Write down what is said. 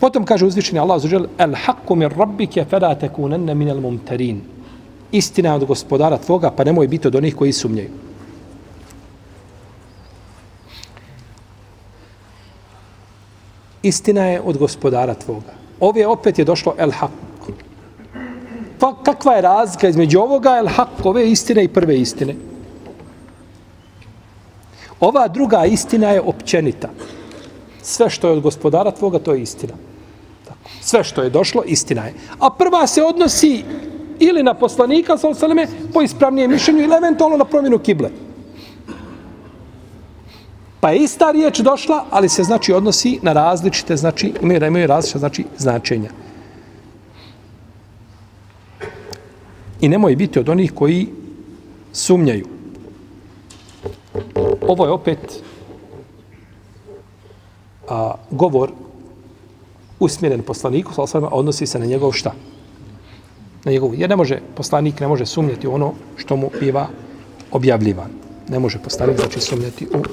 Potom kaže uzvišeni Allah zađel, El haqqu min rabbike fela tekunenne minel mumterin. Istina je od gospodara tvoga, pa nemoj biti od onih koji sumnjaju. Istina je od gospodara tvoga. Ovdje opet je došlo el haq. Pa kakva je razlika između ovoga el haq, ove istine i prve istine? Ova druga istina je općenita. Sve što je od gospodara tvoga, to je istina. Tako. Sve što je došlo, istina je. A prva se odnosi ili na poslanika, sa osaleme, po ispravnijem mišljenju, ili eventualno na promjenu kible. Pa je ista riječ došla, ali se znači odnosi na različite, znači imaju, imaju različite znači, značenja. I nemoj biti od onih koji sumnjaju. Ovo je opet a, govor usmjeren poslaniku, sa osvrame, odnosi se na njegov šta? Na njegov, jer ne može, poslanik ne može sumnjati ono što mu biva objavljivan. Ne može poslanik znači sumnjati u to.